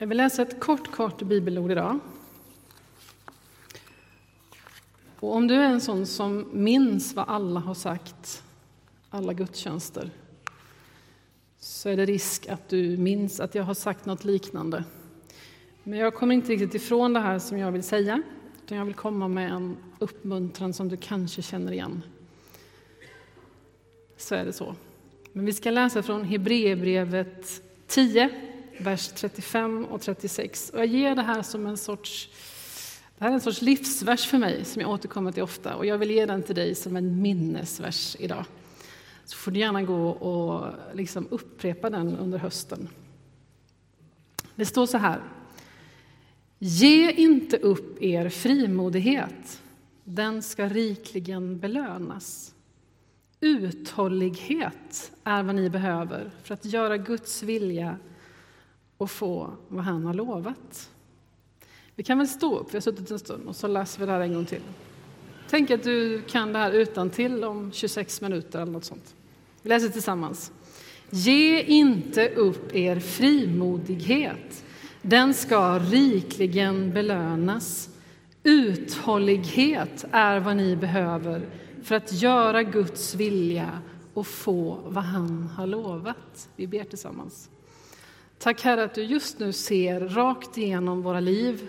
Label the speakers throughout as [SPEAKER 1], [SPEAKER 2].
[SPEAKER 1] Jag vill läsa ett kort, kort bibelord idag. Och om du är en sån som minns vad alla har sagt, alla gudstjänster, så är det risk att du minns att jag har sagt något liknande. Men jag kommer inte riktigt ifrån det här som jag vill säga, utan jag vill komma med en uppmuntran som du kanske känner igen. Så är det så. Men vi ska läsa från Hebreerbrevet 10, vers 35 och 36. Och jag ger det här som en sorts det här är en sorts livsvers för mig som jag återkommer till ofta och jag vill ge den till dig som en minnesvers idag. Så får du gärna gå och liksom upprepa den under hösten. Det står så här. Ge inte upp er frimodighet, den ska rikligen belönas. Uthållighet är vad ni behöver för att göra Guds vilja och få vad han har lovat. Vi kan väl stå upp, vi har suttit en stund, och så läser vi det här en gång till. Tänk att du kan det här utan till om 26 minuter eller något sånt. Vi läser tillsammans. Ge inte upp er frimodighet. Den ska rikligen belönas. Uthållighet är vad ni behöver för att göra Guds vilja och få vad han har lovat. Vi ber tillsammans. Tack Herre att du just nu ser rakt igenom våra liv,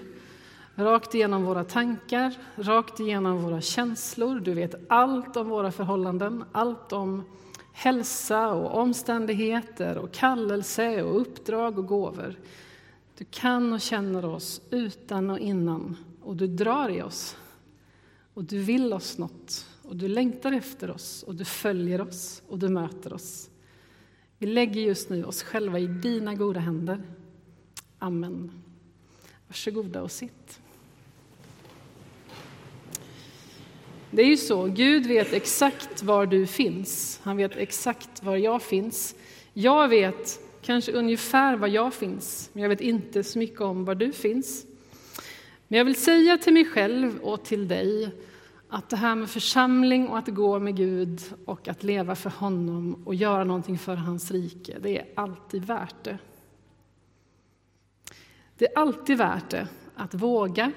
[SPEAKER 1] rakt igenom våra tankar, rakt igenom våra känslor. Du vet allt om våra förhållanden, allt om hälsa och omständigheter och kallelse och uppdrag och gåvor. Du kan och känner oss utan och innan och du drar i oss. Och du vill oss något och du längtar efter oss och du följer oss och du möter oss. Vi lägger just nu oss själva i dina goda händer. Amen. Varsågoda och sitt. Det är ju så, Gud vet exakt var du finns. Han vet exakt var jag finns. Jag vet kanske ungefär var jag finns, men jag vet inte så mycket om var du finns. Men jag vill säga till mig själv och till dig att det här med församling och att gå med Gud och att leva för honom och göra någonting för hans rike, det är alltid värt det. Det är alltid värt det att våga,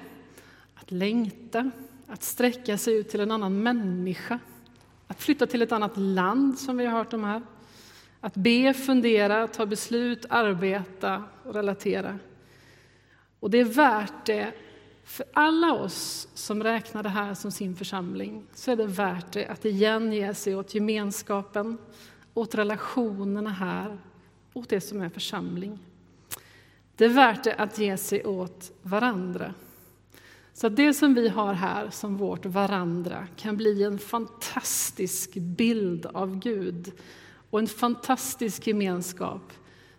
[SPEAKER 1] att längta, att sträcka sig ut till en annan människa, att flytta till ett annat land som vi har hört om här, att be, fundera, ta beslut, arbeta och relatera. Och det är värt det för alla oss som räknar det här som sin församling så är det värt det att igen ge sig åt gemenskapen, åt relationerna här, åt det som är församling. Det är värt det att ge sig åt varandra. Så att det som vi har här som vårt varandra kan bli en fantastisk bild av Gud och en fantastisk gemenskap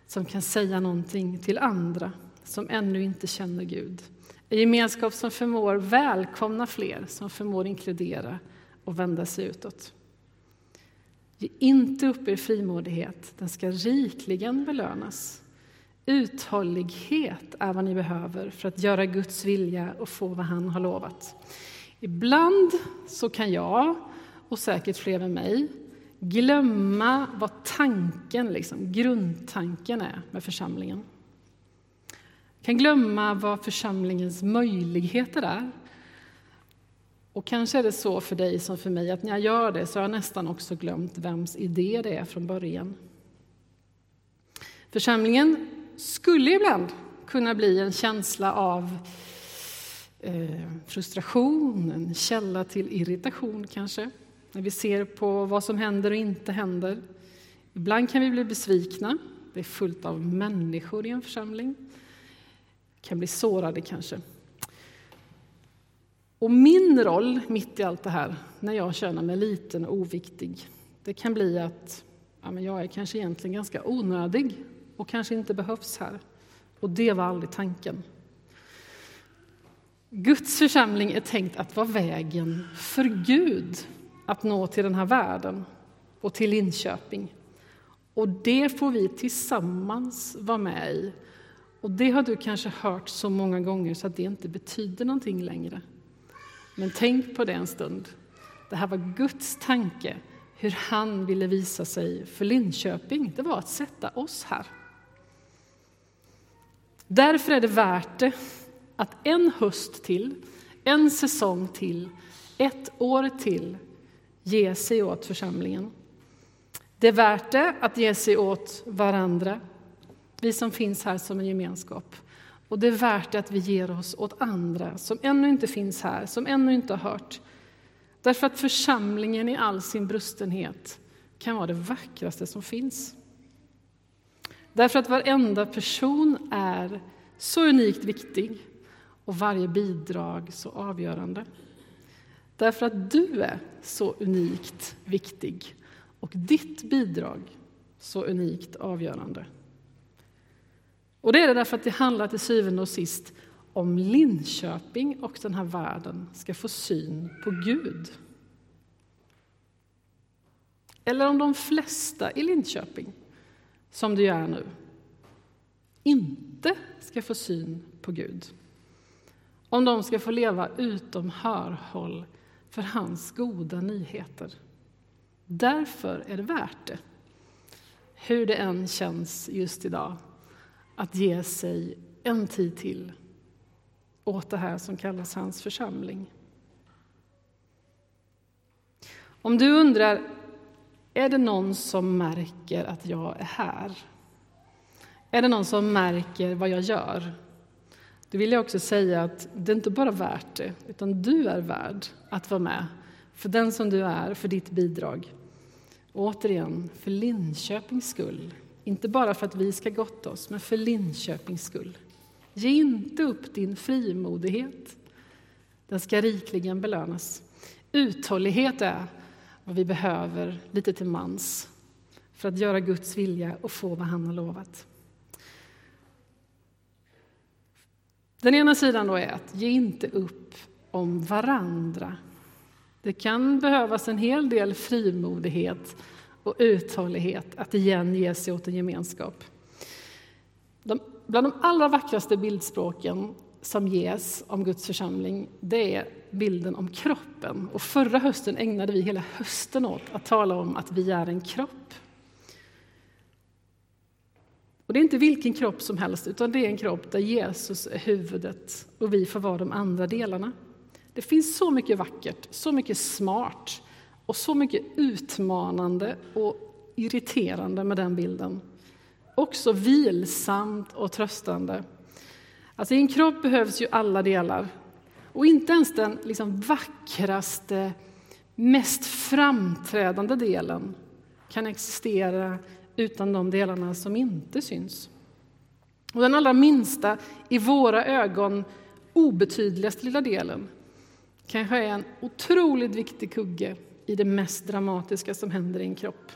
[SPEAKER 1] som kan säga någonting till andra som ännu inte känner Gud. En gemenskap som förmår välkomna fler, som förmår inkludera och vända sig utåt. Ge inte upp er frimodighet, den ska rikligen belönas. Uthållighet är vad ni behöver för att göra Guds vilja och få vad han har lovat. Ibland så kan jag, och säkert fler med mig, glömma vad tanken, liksom, grundtanken är med församlingen kan glömma vad församlingens möjligheter är. Och kanske är det så för dig som för mig att när jag gör det så har jag nästan också glömt vems idé det är från början. Församlingen skulle ibland kunna bli en känsla av eh, frustration, en källa till irritation kanske, när vi ser på vad som händer och inte händer. Ibland kan vi bli besvikna. Det är fullt av människor i en församling kan bli sårade kanske. Och min roll mitt i allt det här, när jag känner mig liten och oviktig, det kan bli att ja, men jag är kanske egentligen ganska onödig och kanske inte behövs här. Och det var aldrig tanken. Guds församling är tänkt att vara vägen för Gud att nå till den här världen och till Linköping. Och det får vi tillsammans vara med i och det har du kanske hört så många gånger så att det inte betyder någonting längre. Men tänk på det en stund. Det här var Guds tanke, hur han ville visa sig för Linköping. Det var att sätta oss här. Därför är det värt det att en höst till, en säsong till, ett år till ge sig åt församlingen. Det är värt det att ge sig åt varandra, vi som finns här som en gemenskap. Och det är värt att vi ger oss åt andra som ännu inte finns här, som ännu inte har hört. Därför att församlingen i all sin brustenhet kan vara det vackraste som finns. Därför att varenda person är så unikt viktig och varje bidrag så avgörande. Därför att du är så unikt viktig och ditt bidrag så unikt avgörande. Och det är det därför att det handlar till syvende och sist om Linköping och den här världen ska få syn på Gud. Eller om de flesta i Linköping, som det är nu, inte ska få syn på Gud. Om de ska få leva utom hörhåll för hans goda nyheter. Därför är det värt det, hur det än känns just idag, att ge sig en tid till åt det här som kallas hans församling. Om du undrar, är det någon som märker att jag är här? Är det någon som märker vad jag gör? Då vill jag också säga att det är inte bara värt det, utan du är värd att vara med för den som du är, för ditt bidrag. Och återigen, för Linköpings skull. Inte bara för att vi ska gotta oss, men för Linköpings skull. Ge inte upp din frimodighet. Den ska rikligen belönas. Uthållighet är vad vi behöver lite till mans för att göra Guds vilja och få vad han har lovat. Den ena sidan då är att ge inte upp om varandra. Det kan behövas en hel del frimodighet och uthållighet att igen ge sig åt en gemenskap. De, bland de allra vackraste bildspråken som ges om Guds församling, det är bilden om kroppen. Och förra hösten ägnade vi hela hösten åt att tala om att vi är en kropp. Och det är inte vilken kropp som helst, utan det är en kropp där Jesus är huvudet och vi får vara de andra delarna. Det finns så mycket vackert, så mycket smart och så mycket utmanande och irriterande med den bilden. Också vilsamt och tröstande. Alltså I en kropp behövs ju alla delar. Och inte ens den liksom vackraste, mest framträdande delen kan existera utan de delarna som inte syns. Och den allra minsta, i våra ögon obetydligaste lilla delen kanske är en otroligt viktig kugge i det mest dramatiska som händer i en kropp.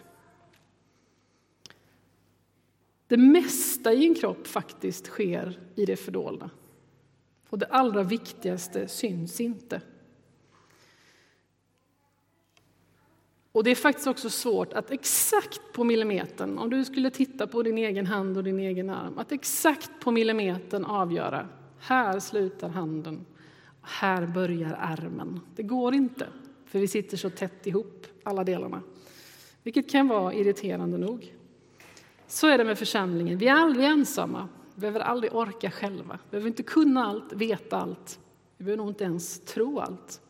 [SPEAKER 1] Det mesta i en kropp faktiskt sker i det fördolda. Och det allra viktigaste syns inte. Och det är faktiskt också svårt att exakt på millimetern, om du skulle titta på din egen hand och din egen arm, att exakt på millimetern avgöra, här slutar handen, här börjar armen. Det går inte, för vi sitter så tätt ihop, alla delarna. Vilket kan vara irriterande nog. Så är det med församlingen, vi är aldrig ensamma, vi behöver aldrig orka själva, vi behöver inte kunna allt, veta allt, vi behöver nog inte ens tro allt.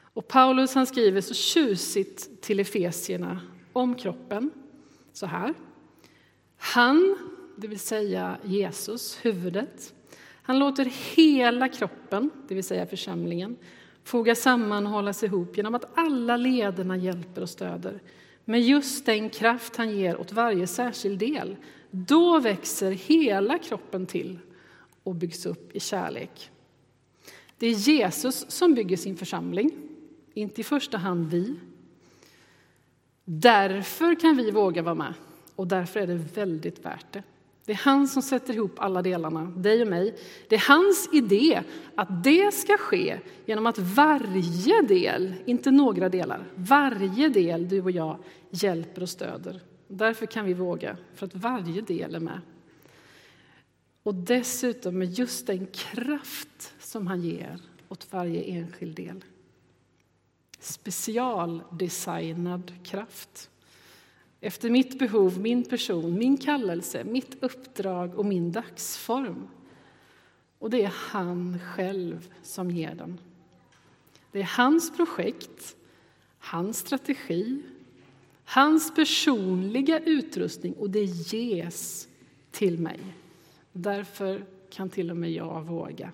[SPEAKER 1] Och Paulus han skriver så tjusigt till Efesierna om kroppen så här. Han, det vill säga Jesus, huvudet, han låter hela kroppen, det vill säga församlingen, foga samman och hållas ihop genom att alla lederna hjälper och stöder med just den kraft han ger åt varje särskild del. Då växer hela kroppen till och byggs upp i kärlek. Det är Jesus som bygger sin församling inte i första hand vi. Därför kan vi våga vara med och därför är det väldigt värt det. Det är han som sätter ihop alla delarna, dig och mig. Det är hans idé att det ska ske genom att varje del, inte några delar, varje del du och jag hjälper och stöder. Därför kan vi våga, för att varje del är med. Och dessutom med just den kraft som han ger åt varje enskild del specialdesignad kraft. Efter mitt behov, min person, min kallelse, mitt uppdrag och min dagsform. Och det är han själv som ger den. Det är hans projekt, hans strategi, hans personliga utrustning och det ges till mig. Därför kan till och med jag våga.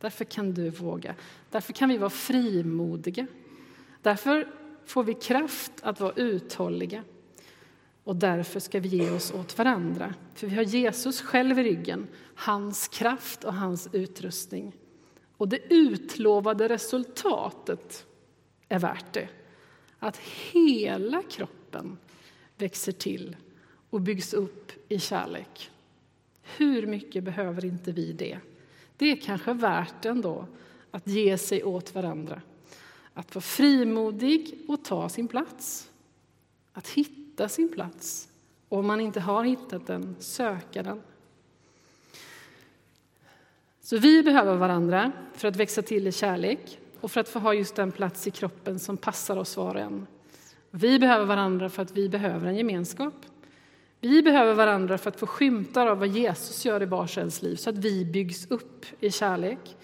[SPEAKER 1] Därför kan du våga. Därför kan vi vara frimodiga. Därför får vi kraft att vara uthålliga. Och därför ska vi ge oss åt varandra. För vi har Jesus själv i ryggen, hans kraft och hans utrustning. Och det utlovade resultatet är värt det. Att hela kroppen växer till och byggs upp i kärlek. Hur mycket behöver inte vi det? Det är kanske värt ändå att ge sig åt varandra. Att vara frimodig och ta sin plats. Att hitta sin plats. Och om man inte har hittat den, söka den. Så vi behöver varandra för att växa till i kärlek och för att få ha just den plats i kroppen som passar oss var och en. Vi behöver varandra för att vi behöver en gemenskap. Vi behöver varandra för att få skymtar av vad Jesus gör i vars ens liv så att vi byggs upp i kärlek.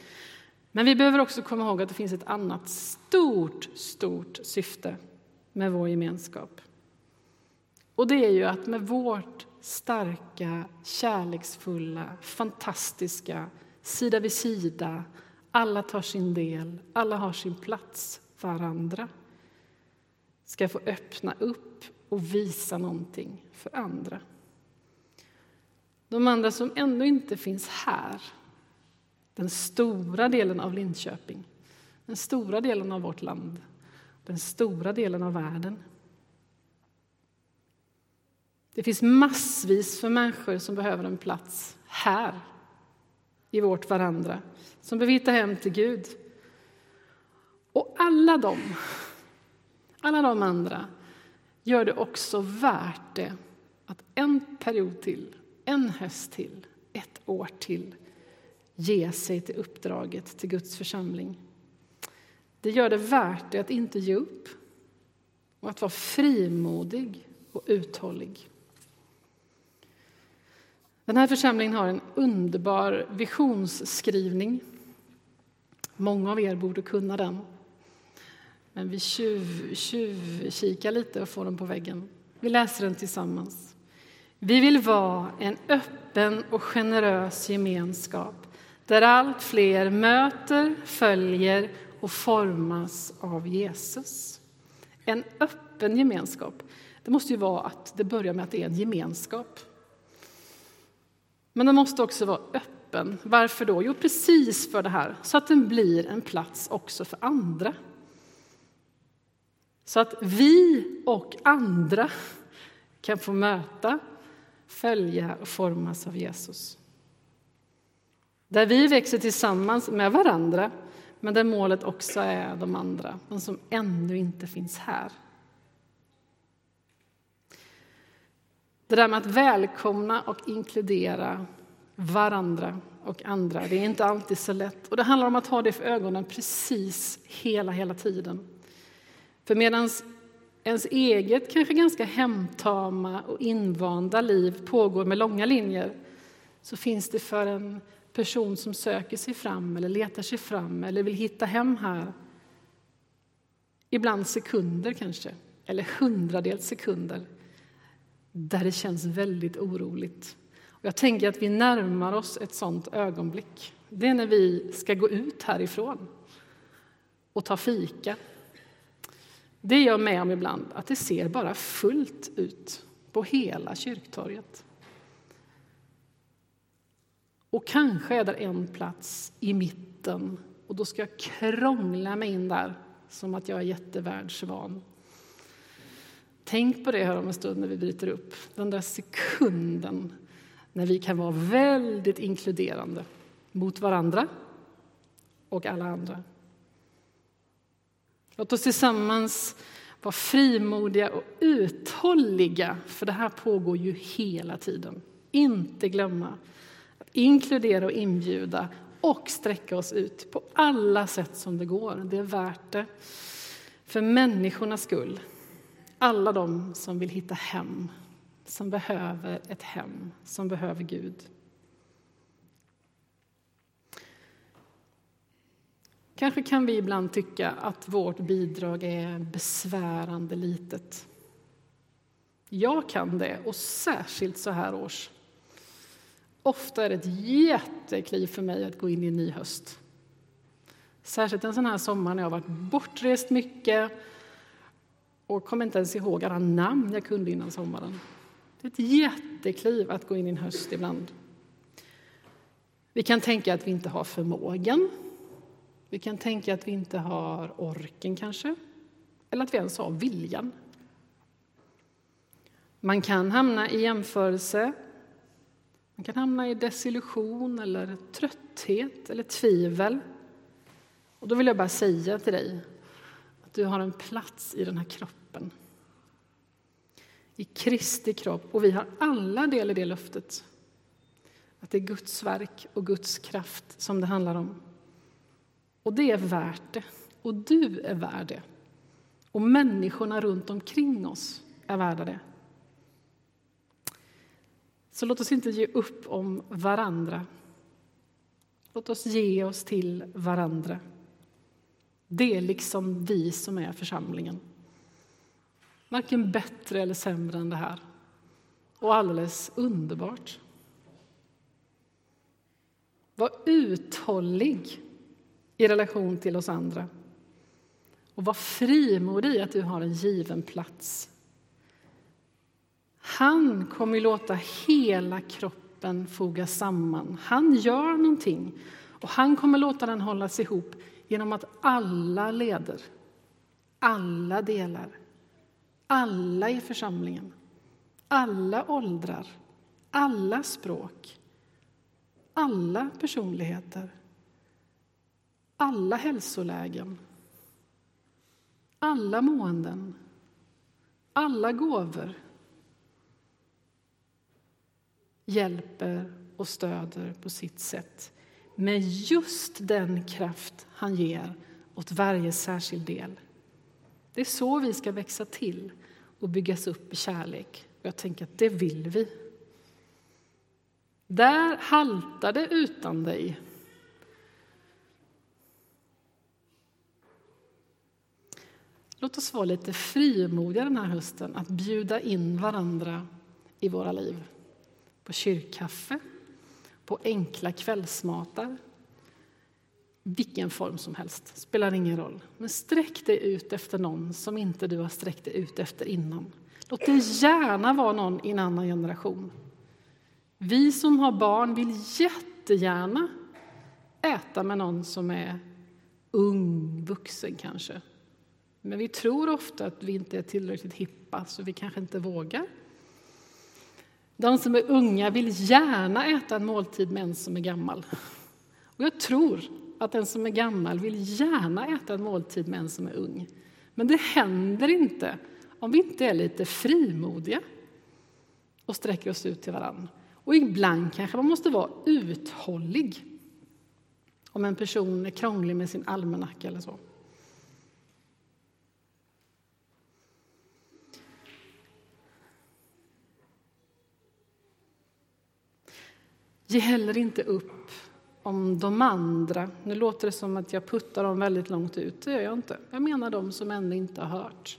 [SPEAKER 1] Men vi behöver också komma ihåg att det finns ett annat stort, stort syfte med vår gemenskap. Och det är ju att med vårt starka, kärleksfulla, fantastiska, sida vid sida, alla tar sin del, alla har sin plats, varandra ska få öppna upp och visa någonting för andra. De andra som ändå inte finns här, den stora delen av Linköping, den stora delen av vårt land, den stora delen av världen. Det finns massvis för människor som behöver en plats här, i vårt varandra, som behöver hitta hem till Gud. Och alla de, alla de andra gör det också värt det att en period till, en höst till, ett år till ge sig till uppdraget till Guds församling. Det gör det värt det att inte ge upp och att vara frimodig och uthållig. Den här församlingen har en underbar visionsskrivning. Många av er borde kunna den. Men vi tjuv, tjuvkikar lite och får den på väggen. Vi läser den tillsammans. Vi vill vara en öppen och generös gemenskap där allt fler möter, följer och formas av Jesus. En öppen gemenskap. Det måste ju vara att det börjar med att det är en gemenskap. Men den måste också vara öppen. Varför då? Jo, precis för det här, så att den blir en plats också för andra. Så att vi och andra kan få möta, följa och formas av Jesus. Där vi växer tillsammans med varandra, men där målet också är de andra, de som ännu inte finns här. Det där med att välkomna och inkludera varandra och andra, det är inte alltid så lätt. Och det handlar om att ha det för ögonen precis hela, hela tiden. För medan ens eget, kanske ganska hemtama och invanda liv pågår med långa linjer så finns det för en person som söker sig fram eller letar sig fram eller vill hitta hem här ibland sekunder kanske, eller hundradels sekunder där det känns väldigt oroligt. Och jag tänker att vi närmar oss ett sånt ögonblick. Det är när vi ska gå ut härifrån och ta fika det är jag med om ibland, att det ser bara fullt ut på hela kyrktorget. Och kanske är det en plats i mitten och då ska jag krångla mig in där som att jag är jättevärldsvan. Tänk på det här om en stund när vi bryter upp. Den där sekunden när vi kan vara väldigt inkluderande mot varandra och alla andra. Låt oss tillsammans vara frimodiga och uthålliga, för det här pågår ju hela tiden. Inte glömma att inkludera och inbjuda och sträcka oss ut på alla sätt som det går. Det är värt det. För människornas skull. Alla de som vill hitta hem, som behöver ett hem, som behöver Gud. Kanske kan vi ibland tycka att vårt bidrag är besvärande litet. Jag kan det, och särskilt så här års. Ofta är det ett jättekliv för mig att gå in i en ny höst. Särskilt en sån här sommar när jag varit bortrest mycket och kommer inte ens ihåg alla namn jag kunde innan sommaren. Det är ett jättekliv att gå in i en höst ibland. Vi kan tänka att vi inte har förmågan. Vi kan tänka att vi inte har orken, kanske. Eller att vi ens har viljan. Man kan hamna i jämförelse. Man kan hamna i desillusion, eller trötthet eller tvivel. Och då vill jag bara säga till dig att du har en plats i den här kroppen. I Kristi kropp. Och vi har alla del i det löftet. Att det är Guds verk och Guds kraft som det handlar om. Och det är värt det. Och du är värd det. Och människorna runt omkring oss är värda det. Så låt oss inte ge upp om varandra. Låt oss ge oss till varandra. Det är liksom vi som är församlingen. Varken bättre eller sämre än det här. Och alldeles underbart. Var uthållig i relation till oss andra. Och var frimodig i att du har en given plats. Han kommer att låta hela kroppen fogas samman. Han gör någonting och han kommer låta den hållas ihop genom att alla leder, alla delar, alla i församlingen, alla åldrar, alla språk, alla personligheter, alla hälsolägen, alla måenden, alla gåvor hjälper och stöder på sitt sätt med just den kraft han ger åt varje särskild del. Det är så vi ska växa till och byggas upp i kärlek. Jag tänker att det vill vi. Där haltar det utan dig. Låt oss vara lite frimodiga den här hösten att bjuda in varandra i våra liv. På kyrkkaffe, på enkla kvällsmatar. Vilken form som helst, spelar ingen roll. Men sträck dig ut efter någon som inte du har sträckt dig ut efter innan. Låt det gärna vara någon i en annan generation. Vi som har barn vill jättegärna äta med någon som är ung, vuxen kanske. Men vi tror ofta att vi inte är tillräckligt hippa, så vi kanske inte vågar. De som är unga vill gärna äta en måltid med en som är gammal. Och jag tror att den som är gammal vill gärna äta en måltid med en som är ung. Men det händer inte om vi inte är lite frimodiga och sträcker oss ut till varandra. Och ibland kanske man måste vara uthållig om en person är krånglig med sin almanacka eller så. Ge heller inte upp om de andra. Nu låter det som att jag puttar dem väldigt långt ut. Det gör jag inte. Jag menar de som ännu inte har hört,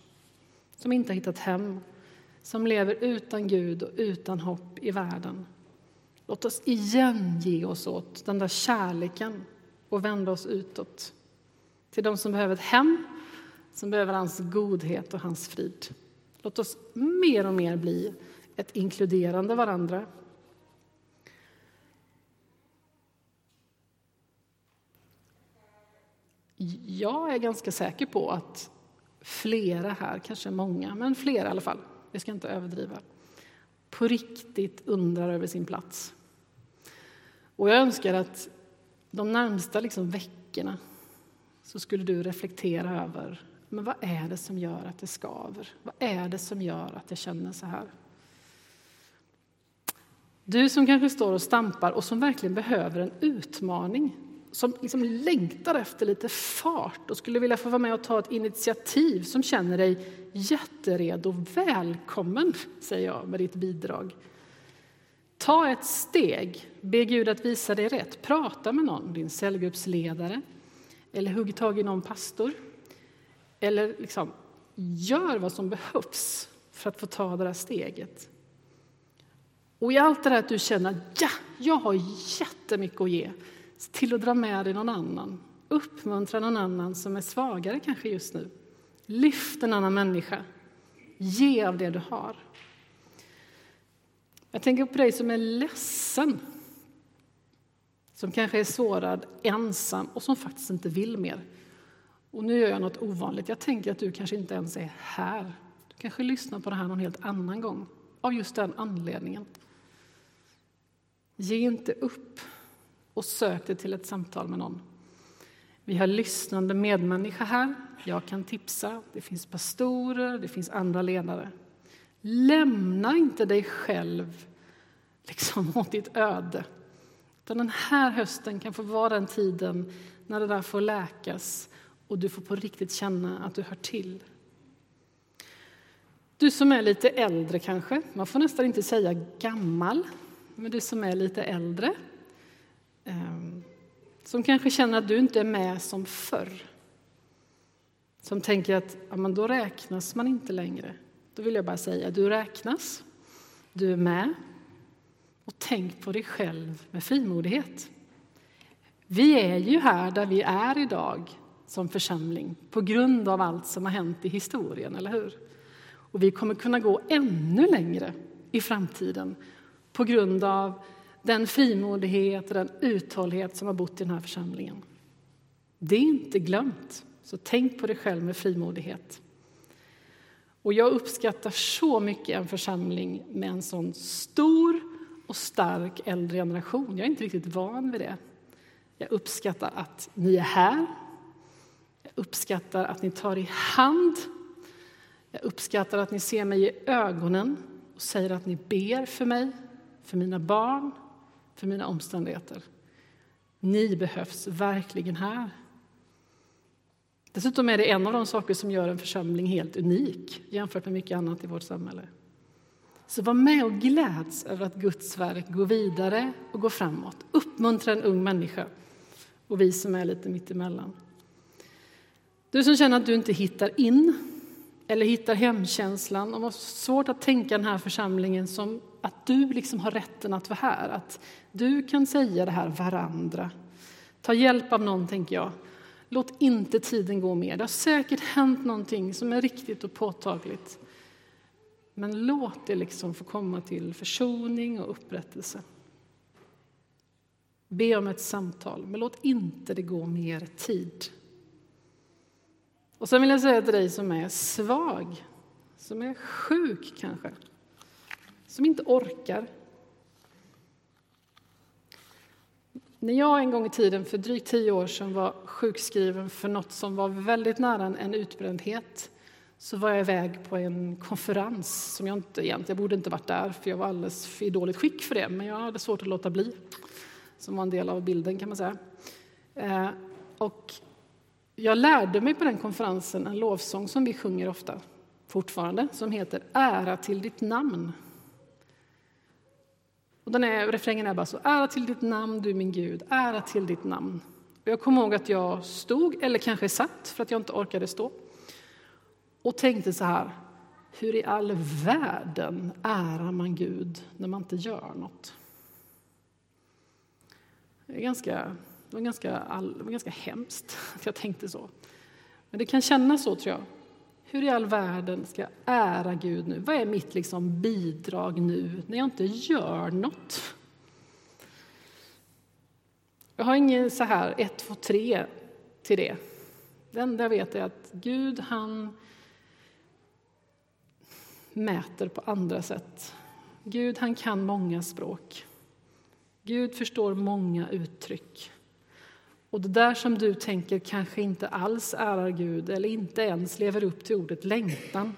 [SPEAKER 1] som inte har hittat hem, som lever utan Gud och utan hopp i världen. Låt oss igen ge oss åt den där kärleken och vända oss utåt till de som behöver ett hem, som behöver hans godhet och hans frid. Låt oss mer och mer bli ett inkluderande varandra Jag är ganska säker på att flera här, kanske många, men flera i alla fall, vi ska inte överdriva, på riktigt undrar över sin plats. Och jag önskar att de närmsta liksom veckorna så skulle du reflektera över men vad är det som gör att det skaver. Vad är det som gör att jag känner så här? Du som kanske står och stampar och som verkligen behöver en utmaning som liksom längtar efter lite fart och skulle vilja få vara med och ta ett initiativ som känner dig jätteredo. Välkommen, säger jag med ditt bidrag. Ta ett steg, be Gud att visa dig rätt. Prata med någon, din cellgruppsledare eller hugg tag i någon pastor. Eller liksom, gör vad som behövs för att få ta det där steget. Och i allt det där att du känner att ja, jag har jättemycket att ge, till att dra med dig någon annan. Uppmuntra någon annan som är svagare kanske just nu. Lyft en annan människa. Ge av det du har. Jag tänker på dig som är ledsen. Som kanske är sårad, ensam och som faktiskt inte vill mer. Och nu gör jag något ovanligt. Jag tänker att du kanske inte ens är här. Du kanske lyssnar på det här någon helt annan gång. Av just den anledningen. Ge inte upp och sök dig till ett samtal med någon. Vi har lyssnande medmänniska här. Jag kan tipsa. Det finns pastorer, det finns andra ledare. Lämna inte dig själv liksom åt ditt öde. Utan den här hösten kan få vara den tiden när det där får läkas och du får på riktigt känna att du hör till. Du som är lite äldre kanske, man får nästan inte säga gammal, men du som är lite äldre, Ehm, som kanske känner att du inte är med som förr. Som tänker att ja, men då räknas man inte längre. Då vill jag bara säga, du räknas, du är med. Och tänk på dig själv med frimodighet. Vi är ju här där vi är idag som församling på grund av allt som har hänt i historien, eller hur? Och vi kommer kunna gå ännu längre i framtiden på grund av den frimodighet och den uthållighet som har bott i den här församlingen. Det är inte glömt, så tänk på dig själv med frimodighet. Och jag uppskattar så mycket en församling med en sån stor och stark äldre generation. Jag är inte riktigt van vid det. Jag uppskattar att ni är här. Jag uppskattar att ni tar i hand. Jag uppskattar att ni ser mig i ögonen och säger att ni ber för mig, för mina barn, för mina omständigheter. Ni behövs verkligen här. Dessutom är det en av de saker som gör en församling helt unik jämfört med mycket annat i vårt samhälle. Så var med och gläds över att Guds verk går vidare och går framåt. Uppmuntra en ung människa och vi som är lite mittemellan. Du som känner att du inte hittar in eller hittar hemkänslan och har svårt att tänka den här församlingen som att du liksom har rätten att vara här, att du kan säga det här varandra. Ta hjälp av någon, tänker jag. Låt inte tiden gå mer. Det har säkert hänt någonting som är riktigt och påtagligt. Men låt det liksom få komma till försoning och upprättelse. Be om ett samtal, men låt inte det gå mer tid. Och sen vill jag säga till dig som är svag, som är sjuk kanske, som inte orkar. När jag en gång i tiden, för drygt tio år sedan, var sjukskriven för något som var väldigt nära en utbrändhet så var jag iväg på en konferens som jag inte egentligen, jag borde inte varit där för jag var alldeles i dåligt skick för det, men jag hade svårt att låta bli. Som var en del av bilden kan man säga. Eh, och jag lärde mig på den konferensen en lovsång som vi sjunger ofta fortfarande, som heter Ära till ditt namn. Och den är, refrängen är bara så, ära till ditt namn du min Gud, ära till ditt namn. Och jag kommer ihåg att jag stod, eller kanske satt för att jag inte orkade stå, och tänkte så här, hur i all världen ärar man Gud när man inte gör något? Det, är ganska, det, var ganska, det var ganska hemskt att jag tänkte så. Men det kan kännas så, tror jag. Hur i all världen ska jag ära Gud nu? Vad är mitt liksom bidrag nu när jag inte gör något? Jag har ingen så här ett, två, tre till det. Det enda jag vet är att Gud, han mäter på andra sätt. Gud, han kan många språk. Gud förstår många uttryck. Och det där som du tänker kanske inte alls ärar Gud eller inte ens lever upp till ordet längtan.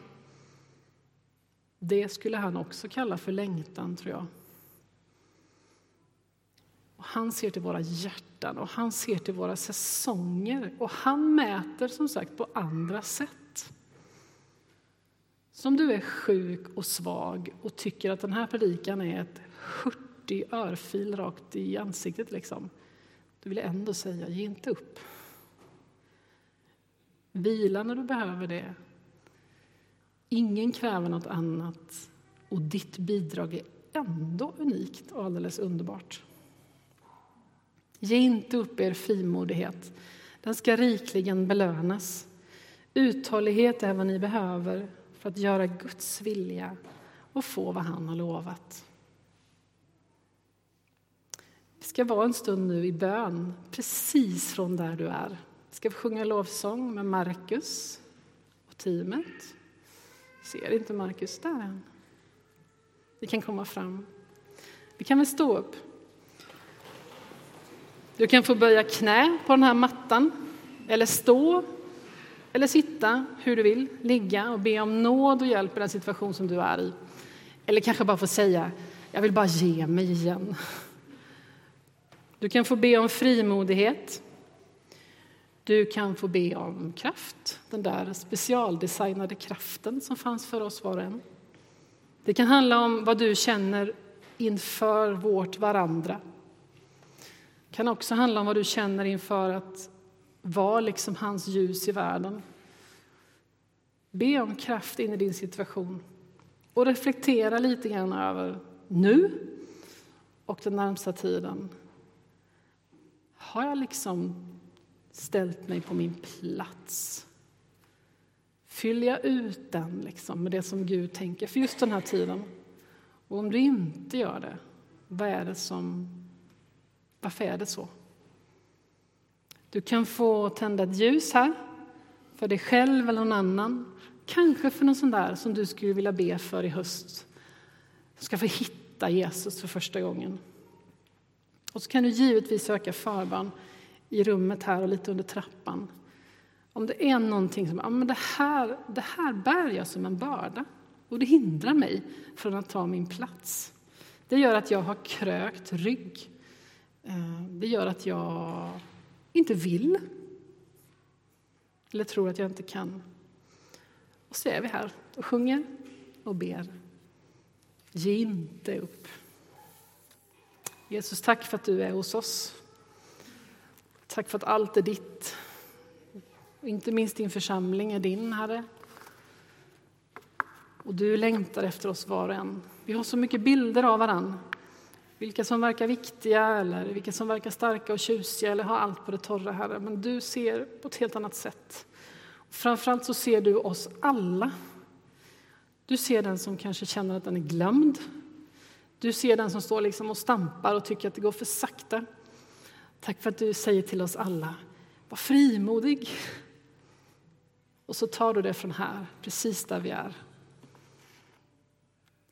[SPEAKER 1] Det skulle han också kalla för längtan, tror jag. Och han ser till våra hjärtan och han ser till våra säsonger och han mäter som sagt på andra sätt. Som du är sjuk och svag och tycker att den här predikan är ett hurtig örfil rakt i ansiktet, liksom då vill jag ändå säga, ge inte upp. Vila när du behöver det. Ingen kräver något annat och ditt bidrag är ändå unikt och alldeles underbart. Ge inte upp er frimodighet. Den ska rikligen belönas. Uthållighet är vad ni behöver för att göra Guds vilja och få vad han har lovat. Vi ska vara en stund nu i bön, precis från där du är. Vi ska sjunga lovsång med Markus och teamet. Jag ser inte Markus där än. Vi kan komma fram. Vi kan väl stå upp. Du kan få böja knä på den här mattan, eller stå, eller sitta hur du vill, ligga och be om nåd och hjälp i den situation som du är i. Eller kanske bara få säga, jag vill bara ge mig igen. Du kan få be om frimodighet. Du kan få be om kraft, den där specialdesignade kraften som fanns för oss var och en. Det kan handla om vad du känner inför vårt varandra. Det kan också handla om vad du känner inför att vara liksom hans ljus i världen. Be om kraft in i din situation och reflektera lite grann över nu och den närmsta tiden. Har jag liksom ställt mig på min plats? Fyller jag ut den liksom med det som Gud tänker för just den här tiden? Och om du inte gör det, vad är det som, varför är det så? Du kan få tända ett ljus här för dig själv eller någon annan. Kanske för någon sån där som du skulle vilja be för i höst. Som ska få hitta Jesus för första gången. Och så kan du givetvis söka förbarn i rummet här och lite under trappan. Om det är någonting som, ja men det här, det här bär jag som en börda och det hindrar mig från att ta min plats. Det gör att jag har krökt rygg. Eh, det gör att jag inte vill eller tror att jag inte kan. Och så är vi här och sjunger och ber. Ge inte upp. Jesus, tack för att du är hos oss. Tack för att allt är ditt. Inte minst din församling är din, Herre. Och du längtar efter oss var och en. Vi har så mycket bilder av varann. Vilka som verkar viktiga eller vilka som verkar starka och tjusiga eller har allt på det torra, Herre. Men du ser på ett helt annat sätt. Framförallt så ser du oss alla. Du ser den som kanske känner att den är glömd. Du ser den som står liksom och stampar och tycker att det går för sakta. Tack för att du säger till oss alla, var frimodig. Och så tar du det från här, precis där vi är.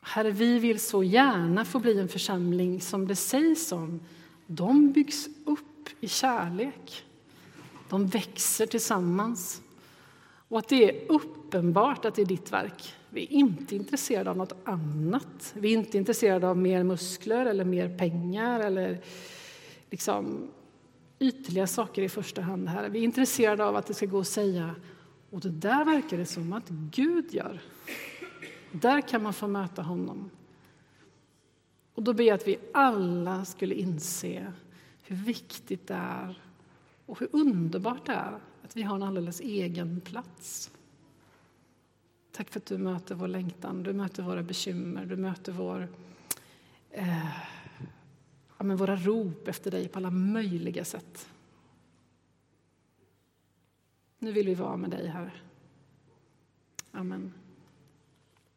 [SPEAKER 1] Herre, vi vill så gärna få bli en församling som det sägs om. De byggs upp i kärlek. De växer tillsammans. Och att det är uppenbart att det är ditt verk. Vi är inte intresserade av något annat. Vi är inte intresserade av mer muskler eller mer pengar eller liksom ytliga saker i första hand. Här. Vi är intresserade av att det ska gå att säga och det där verkar det som att Gud gör. Där kan man få möta honom. Och då ber jag att vi alla skulle inse hur viktigt det är och hur underbart det är att vi har en alldeles egen plats. Tack för att du möter vår längtan, du möter våra bekymmer, du möter vår, eh, ja, men våra rop efter dig på alla möjliga sätt. Nu vill vi vara med dig, Herre. Amen.